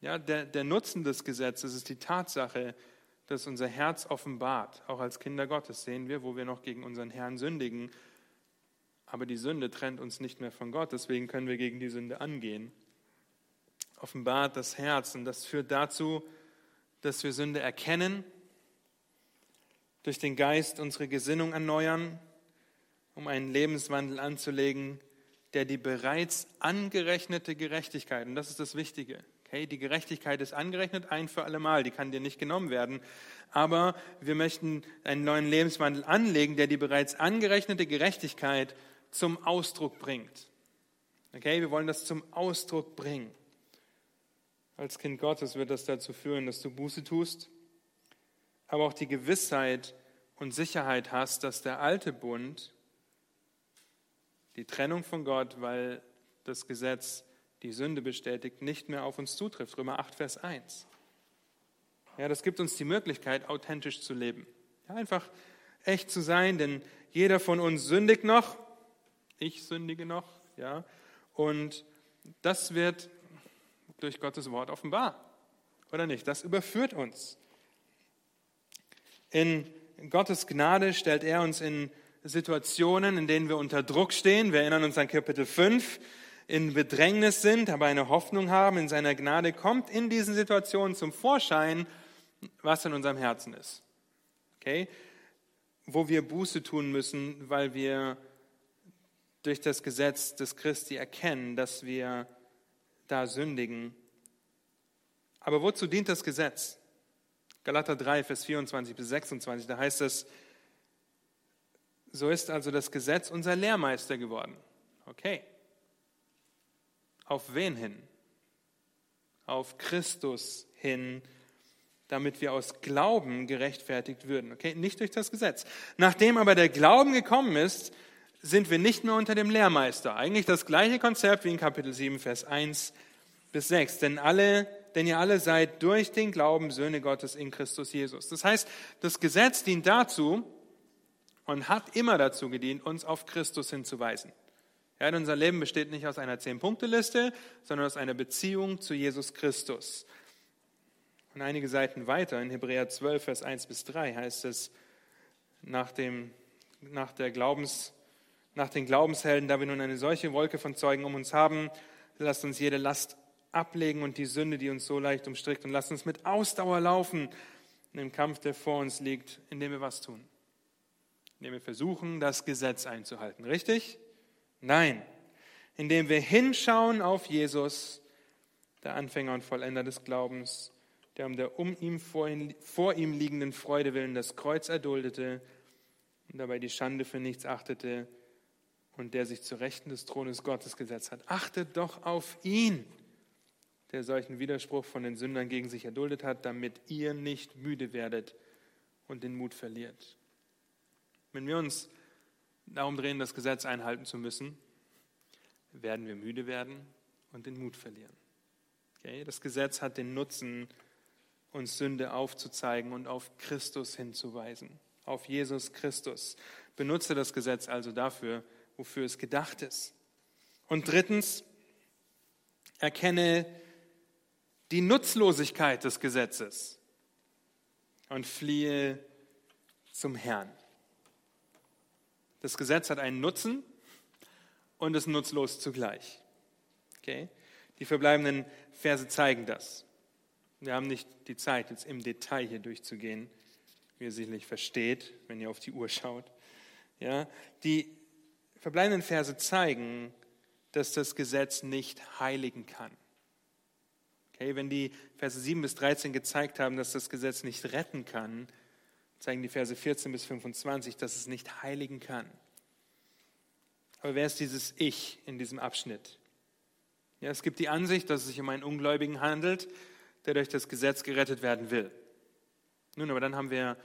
Ja, der, der Nutzen des Gesetzes ist die Tatsache, dass unser Herz offenbart. Auch als Kinder Gottes sehen wir, wo wir noch gegen unseren Herrn sündigen. Aber die Sünde trennt uns nicht mehr von Gott, deswegen können wir gegen die Sünde angehen. Offenbart das Herz und das führt dazu, dass wir Sünde erkennen, durch den Geist unsere Gesinnung erneuern, um einen Lebenswandel anzulegen, der die bereits angerechnete Gerechtigkeit, und das ist das Wichtige, okay, die Gerechtigkeit ist angerechnet ein für alle Mal, die kann dir nicht genommen werden, aber wir möchten einen neuen Lebenswandel anlegen, der die bereits angerechnete Gerechtigkeit zum Ausdruck bringt. Okay, wir wollen das zum Ausdruck bringen. Als Kind Gottes wird das dazu führen, dass du Buße tust, aber auch die Gewissheit und Sicherheit hast, dass der alte Bund, die Trennung von Gott, weil das Gesetz die Sünde bestätigt, nicht mehr auf uns zutrifft. Römer 8, Vers 1. Ja, das gibt uns die Möglichkeit, authentisch zu leben. Ja, einfach echt zu sein, denn jeder von uns sündigt noch. Ich sündige noch, ja. Und das wird durch Gottes Wort offenbar. Oder nicht? Das überführt uns. In Gottes Gnade stellt er uns in Situationen, in denen wir unter Druck stehen. Wir erinnern uns an Kapitel 5, in Bedrängnis sind, aber eine Hoffnung haben. In seiner Gnade kommt in diesen Situationen zum Vorschein, was in unserem Herzen ist. Okay? Wo wir Buße tun müssen, weil wir durch das Gesetz des Christi erkennen, dass wir da sündigen. Aber wozu dient das Gesetz? Galater 3, Vers 24 bis 26, da heißt es, so ist also das Gesetz unser Lehrmeister geworden. Okay. Auf wen hin? Auf Christus hin, damit wir aus Glauben gerechtfertigt würden. Okay, nicht durch das Gesetz. Nachdem aber der Glauben gekommen ist, sind wir nicht mehr unter dem Lehrmeister. Eigentlich das gleiche Konzept wie in Kapitel 7, Vers 1 bis 6. Denn alle, denn ihr alle seid durch den Glauben Söhne Gottes in Christus Jesus. Das heißt, das Gesetz dient dazu und hat immer dazu gedient, uns auf Christus hinzuweisen. Ja, unser Leben besteht nicht aus einer Zehn-Punkte-Liste, sondern aus einer Beziehung zu Jesus Christus. Und einige Seiten weiter, in Hebräer 12, Vers 1 bis 3, heißt es, nach, dem, nach der Glaubens, nach den Glaubenshelden, da wir nun eine solche Wolke von Zeugen um uns haben, lasst uns jede Last ablegen und die Sünde, die uns so leicht umstrickt, und lasst uns mit Ausdauer laufen in dem Kampf, der vor uns liegt, indem wir was tun. Indem wir versuchen, das Gesetz einzuhalten. Richtig? Nein. Indem wir hinschauen auf Jesus, der Anfänger und Vollender des Glaubens, der um der um ihm vor, ihn, vor ihm liegenden Freude willen das Kreuz erduldete und dabei die Schande für nichts achtete, und der sich zu Rechten des Thrones Gottes gesetzt hat. Achtet doch auf ihn, der solchen Widerspruch von den Sündern gegen sich erduldet hat, damit ihr nicht müde werdet und den Mut verliert. Wenn wir uns darum drehen, das Gesetz einhalten zu müssen, werden wir müde werden und den Mut verlieren. Okay? Das Gesetz hat den Nutzen, uns Sünde aufzuzeigen und auf Christus hinzuweisen. auf Jesus Christus. Benutze das Gesetz also dafür, wofür es gedacht ist. Und drittens, erkenne die Nutzlosigkeit des Gesetzes und fliehe zum Herrn. Das Gesetz hat einen Nutzen und ist nutzlos zugleich. Okay? Die verbleibenden Verse zeigen das. Wir haben nicht die Zeit, jetzt im Detail hier durchzugehen, wie ihr sicherlich versteht, wenn ihr auf die Uhr schaut. Ja? Die verbleibenden Verse zeigen, dass das Gesetz nicht heiligen kann. Okay, wenn die Verse 7 bis 13 gezeigt haben, dass das Gesetz nicht retten kann, zeigen die Verse 14 bis 25, dass es nicht heiligen kann. Aber wer ist dieses Ich in diesem Abschnitt? Ja, es gibt die Ansicht, dass es sich um einen Ungläubigen handelt, der durch das Gesetz gerettet werden will. Nun, aber dann haben wir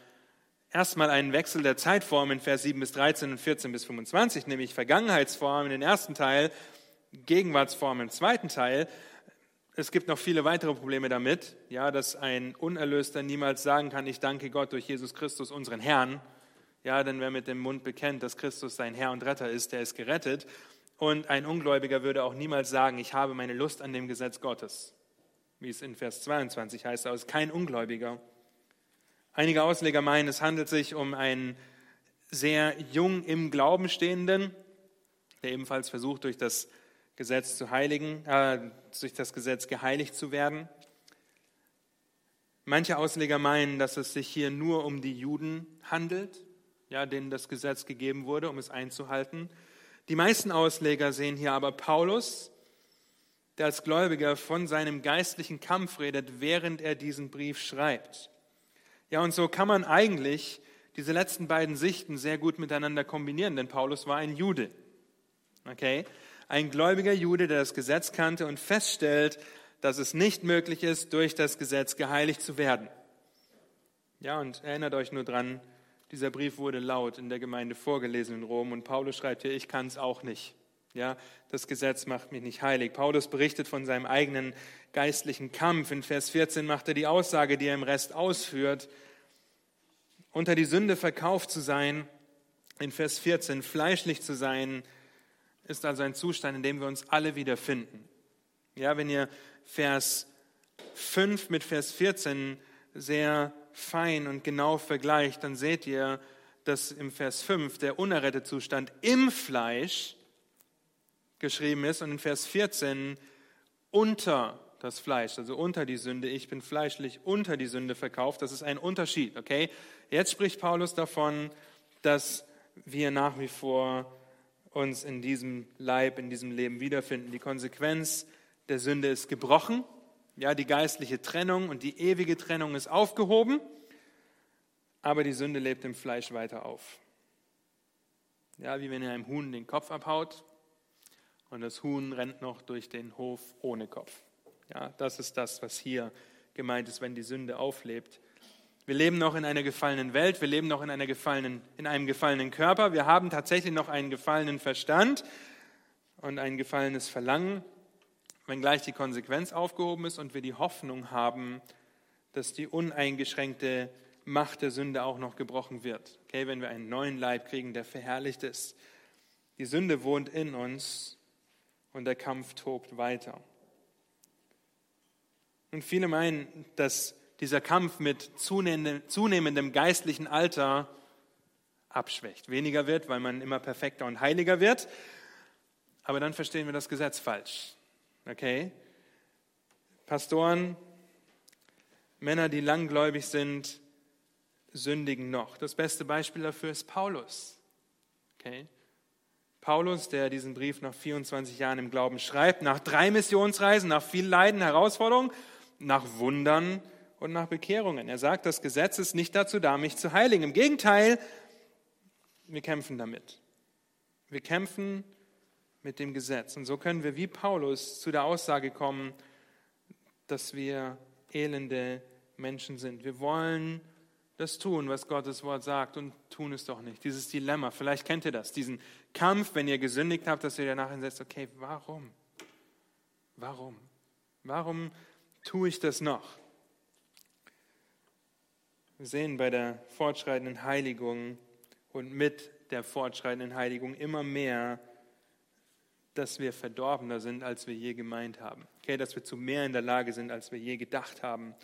erstmal einen Wechsel der Zeitform in Vers 7 bis 13 und 14 bis 25, nämlich Vergangenheitsform in den ersten Teil, Gegenwartsform im zweiten Teil. Es gibt noch viele weitere Probleme damit, ja, dass ein Unerlöster niemals sagen kann, ich danke Gott durch Jesus Christus, unseren Herrn. Ja, denn wer mit dem Mund bekennt, dass Christus sein Herr und Retter ist, der ist gerettet. Und ein Ungläubiger würde auch niemals sagen, ich habe meine Lust an dem Gesetz Gottes, wie es in Vers 22 heißt, aber es ist kein Ungläubiger. Einige Ausleger meinen, es handelt sich um einen sehr jung im Glauben stehenden, der ebenfalls versucht, durch das Gesetz zu heiligen, äh, durch das Gesetz geheiligt zu werden. Manche Ausleger meinen, dass es sich hier nur um die Juden handelt, ja, denen das Gesetz gegeben wurde, um es einzuhalten. Die meisten Ausleger sehen hier aber Paulus, der als Gläubiger von seinem geistlichen Kampf redet, während er diesen Brief schreibt. Ja, und so kann man eigentlich diese letzten beiden Sichten sehr gut miteinander kombinieren, denn Paulus war ein Jude. Okay? ein gläubiger Jude, der das Gesetz kannte und feststellt, dass es nicht möglich ist, durch das Gesetz geheiligt zu werden. Ja, und erinnert euch nur dran, dieser Brief wurde laut in der Gemeinde vorgelesen in Rom und Paulus schreibt hier, ich kann es auch nicht. Ja, das Gesetz macht mich nicht heilig. Paulus berichtet von seinem eigenen geistlichen Kampf. In Vers 14 macht er die Aussage, die er im Rest ausführt, unter die Sünde verkauft zu sein. In Vers 14 fleischlich zu sein, ist also ein Zustand, in dem wir uns alle wiederfinden. Ja, wenn ihr Vers 5 mit Vers 14 sehr fein und genau vergleicht, dann seht ihr, dass im Vers 5 der unerrettete Zustand im Fleisch geschrieben ist und in Vers 14 unter das Fleisch, also unter die Sünde. Ich bin fleischlich unter die Sünde verkauft. Das ist ein Unterschied, okay? Jetzt spricht Paulus davon, dass wir nach wie vor uns in diesem Leib, in diesem Leben wiederfinden. Die Konsequenz der Sünde ist gebrochen. Ja, die geistliche Trennung und die ewige Trennung ist aufgehoben, aber die Sünde lebt im Fleisch weiter auf. Ja, wie wenn ihr einem Huhn den Kopf abhaut und das Huhn rennt noch durch den Hof ohne Kopf. Ja, das ist das, was hier gemeint ist, wenn die Sünde auflebt. Wir leben noch in einer gefallenen Welt, wir leben noch in, einer gefallenen, in einem gefallenen Körper, wir haben tatsächlich noch einen gefallenen Verstand und ein gefallenes Verlangen, wenngleich die Konsequenz aufgehoben ist und wir die Hoffnung haben, dass die uneingeschränkte Macht der Sünde auch noch gebrochen wird. Okay, wenn wir einen neuen Leib kriegen, der verherrlicht ist. Die Sünde wohnt in uns und der Kampf tobt weiter. Und viele meinen, dass dieser Kampf mit zunehmendem, geistlichen Alter abschwächt, weniger wird, weil man immer perfekter und heiliger wird. Aber dann verstehen wir das Gesetz falsch. Okay? Pastoren, Männer, die langgläubig sind, sündigen noch. Das beste Beispiel dafür ist Paulus. Okay? Paulus, der diesen Brief nach 24 Jahren im Glauben schreibt, nach drei Missionsreisen, nach viel Leiden, Herausforderungen, nach Wundern, und nach Bekehrungen. Er sagt, das Gesetz ist nicht dazu da, mich zu heiligen. Im Gegenteil, wir kämpfen damit. Wir kämpfen mit dem Gesetz. Und so können wir wie Paulus zu der Aussage kommen, dass wir elende Menschen sind. Wir wollen das tun, was Gottes Wort sagt und tun es doch nicht. Dieses Dilemma, vielleicht kennt ihr das, diesen Kampf, wenn ihr gesündigt habt, dass ihr danach setzt, okay, warum? Warum? Warum tue ich das noch? Wir sehen bei der fortschreitenden Heiligung und mit der fortschreitenden Heiligung immer mehr, dass wir verdorbener sind, als wir je gemeint haben. Okay, dass wir zu mehr in der Lage sind, als wir je gedacht haben.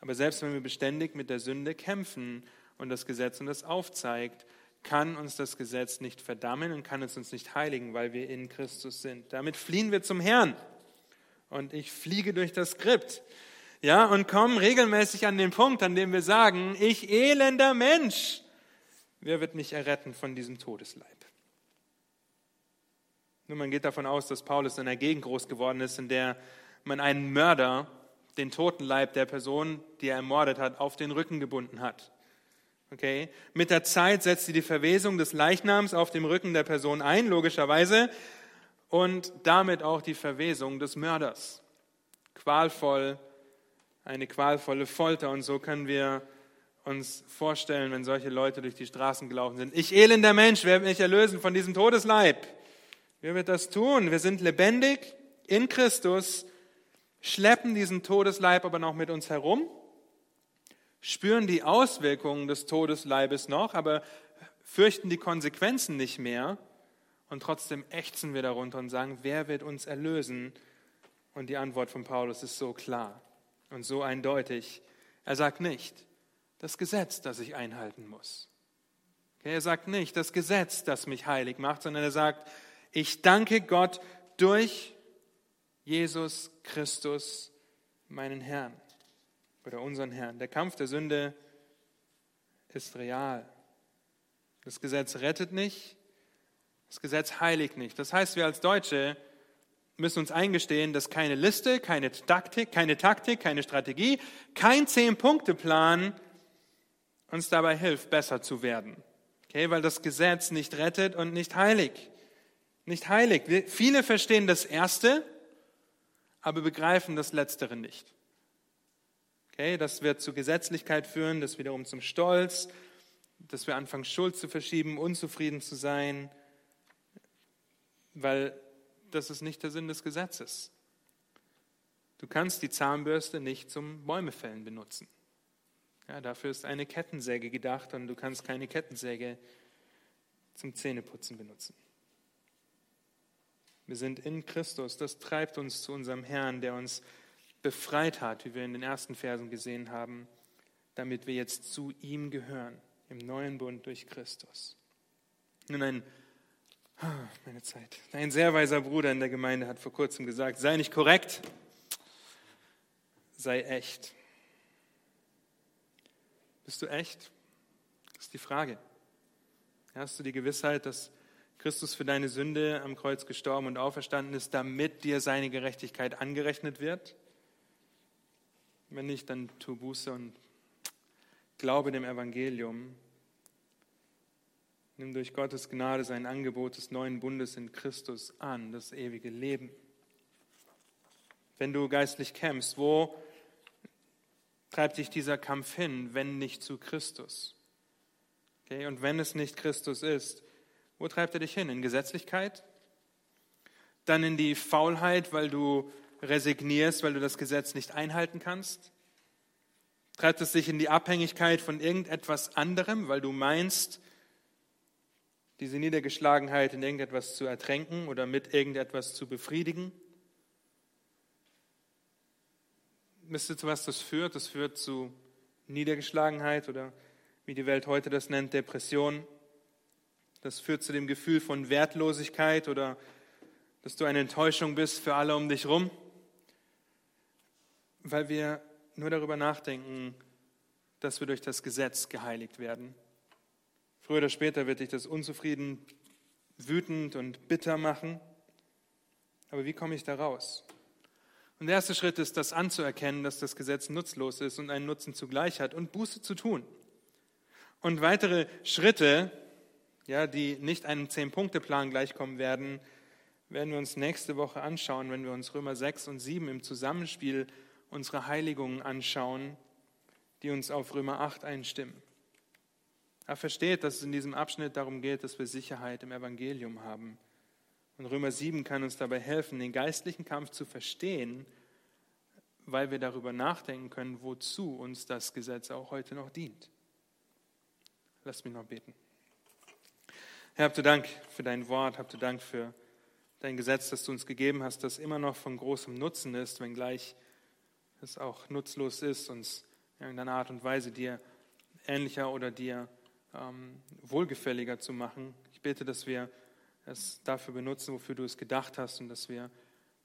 Aber selbst wenn wir beständig mit der Sünde kämpfen und das Gesetz uns das aufzeigt, kann uns das Gesetz nicht verdammen und kann es uns nicht heiligen, weil wir in Christus sind. Damit fliehen wir zum Herrn. Und ich fliege durch das Skript. Ja, und kommen regelmäßig an den Punkt, an dem wir sagen, ich elender Mensch, wer wird mich erretten von diesem Todesleib? Nun, man geht davon aus, dass Paulus in einer Gegend groß geworden ist, in der man einen Mörder, den Totenleib der Person, die er ermordet hat, auf den Rücken gebunden hat. Okay? Mit der Zeit setzt sie die Verwesung des Leichnams auf dem Rücken der Person ein, logischerweise, und damit auch die Verwesung des Mörders. Qualvoll, eine qualvolle Folter. Und so können wir uns vorstellen, wenn solche Leute durch die Straßen gelaufen sind. Ich elender Mensch, wer wird mich erlösen von diesem Todesleib? Wer wird das tun? Wir sind lebendig in Christus, schleppen diesen Todesleib aber noch mit uns herum spüren die Auswirkungen des Todesleibes noch, aber fürchten die Konsequenzen nicht mehr. Und trotzdem ächzen wir darunter und sagen, wer wird uns erlösen? Und die Antwort von Paulus ist so klar und so eindeutig. Er sagt nicht, das Gesetz, das ich einhalten muss. Okay, er sagt nicht, das Gesetz, das mich heilig macht, sondern er sagt, ich danke Gott durch Jesus Christus, meinen Herrn oder unseren Herrn. Der Kampf der Sünde ist real. Das Gesetz rettet nicht, das Gesetz heiligt nicht. Das heißt, wir als Deutsche müssen uns eingestehen, dass keine Liste, keine Taktik, keine Taktik, keine Strategie, kein Zehn-Punkte-Plan uns dabei hilft, besser zu werden. Okay, weil das Gesetz nicht rettet und nicht heiligt. Nicht heilig. Viele verstehen das Erste, aber begreifen das Letztere nicht. Okay, das wird zu Gesetzlichkeit führen, das wiederum zum Stolz, dass wir anfangen, Schuld zu verschieben, unzufrieden zu sein, weil das ist nicht der Sinn des Gesetzes. Du kannst die Zahnbürste nicht zum Bäumefällen benutzen. Ja, dafür ist eine Kettensäge gedacht und du kannst keine Kettensäge zum Zähneputzen benutzen. Wir sind in Christus. Das treibt uns zu unserem Herrn, der uns befreit hat, wie wir in den ersten Versen gesehen haben, damit wir jetzt zu ihm gehören, im neuen Bund durch Christus. Nun ein, ah, meine Zeit, ein sehr weiser Bruder in der Gemeinde hat vor kurzem gesagt, sei nicht korrekt, sei echt. Bist du echt? Das ist die Frage. Hast du die Gewissheit, dass Christus für deine Sünde am Kreuz gestorben und auferstanden ist, damit dir seine Gerechtigkeit angerechnet wird? Wenn nicht, dann tu Buße und glaube dem Evangelium. Nimm durch Gottes Gnade sein Angebot des neuen Bundes in Christus an, das ewige Leben. Wenn du geistlich kämpfst, wo treibt dich dieser Kampf hin, wenn nicht zu Christus? Okay, und wenn es nicht Christus ist, wo treibt er dich hin? In Gesetzlichkeit? Dann in die Faulheit, weil du resignierst, weil du das Gesetz nicht einhalten kannst? Treibt es dich in die Abhängigkeit von irgendetwas anderem, weil du meinst, diese Niedergeschlagenheit in irgendetwas zu ertränken oder mit irgendetwas zu befriedigen? Wisst ihr, zu was das führt? Das führt zu Niedergeschlagenheit oder wie die Welt heute das nennt, Depression. Das führt zu dem Gefühl von Wertlosigkeit oder dass du eine Enttäuschung bist für alle um dich herum weil wir nur darüber nachdenken, dass wir durch das Gesetz geheiligt werden. Früher oder später wird dich das unzufrieden, wütend und bitter machen. Aber wie komme ich da raus? Und der erste Schritt ist, das anzuerkennen, dass das Gesetz nutzlos ist und einen Nutzen zugleich hat und Buße zu tun. Und weitere Schritte, ja, die nicht einem Zehn-Punkte-Plan gleichkommen werden, werden wir uns nächste Woche anschauen, wenn wir uns Römer 6 und 7 im Zusammenspiel unsere Heiligungen anschauen, die uns auf Römer 8 einstimmen. Er versteht, dass es in diesem Abschnitt darum geht, dass wir Sicherheit im Evangelium haben. Und Römer 7 kann uns dabei helfen, den geistlichen Kampf zu verstehen, weil wir darüber nachdenken können, wozu uns das Gesetz auch heute noch dient. Lass mich noch beten. Herr, habt du Dank für dein Wort, habt du Dank für dein Gesetz, das du uns gegeben hast, das immer noch von großem Nutzen ist, wenngleich es auch nutzlos ist, uns in irgendeiner Art und Weise dir ähnlicher oder dir ähm, wohlgefälliger zu machen. Ich bete, dass wir es dafür benutzen, wofür du es gedacht hast und dass wir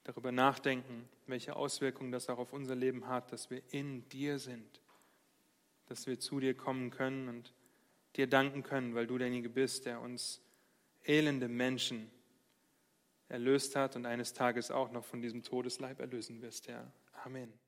darüber nachdenken, welche Auswirkungen das auch auf unser Leben hat, dass wir in dir sind, dass wir zu dir kommen können und dir danken können, weil du derjenige bist, der uns elende Menschen erlöst hat und eines Tages auch noch von diesem Todesleib erlösen wirst, Herr. Amen.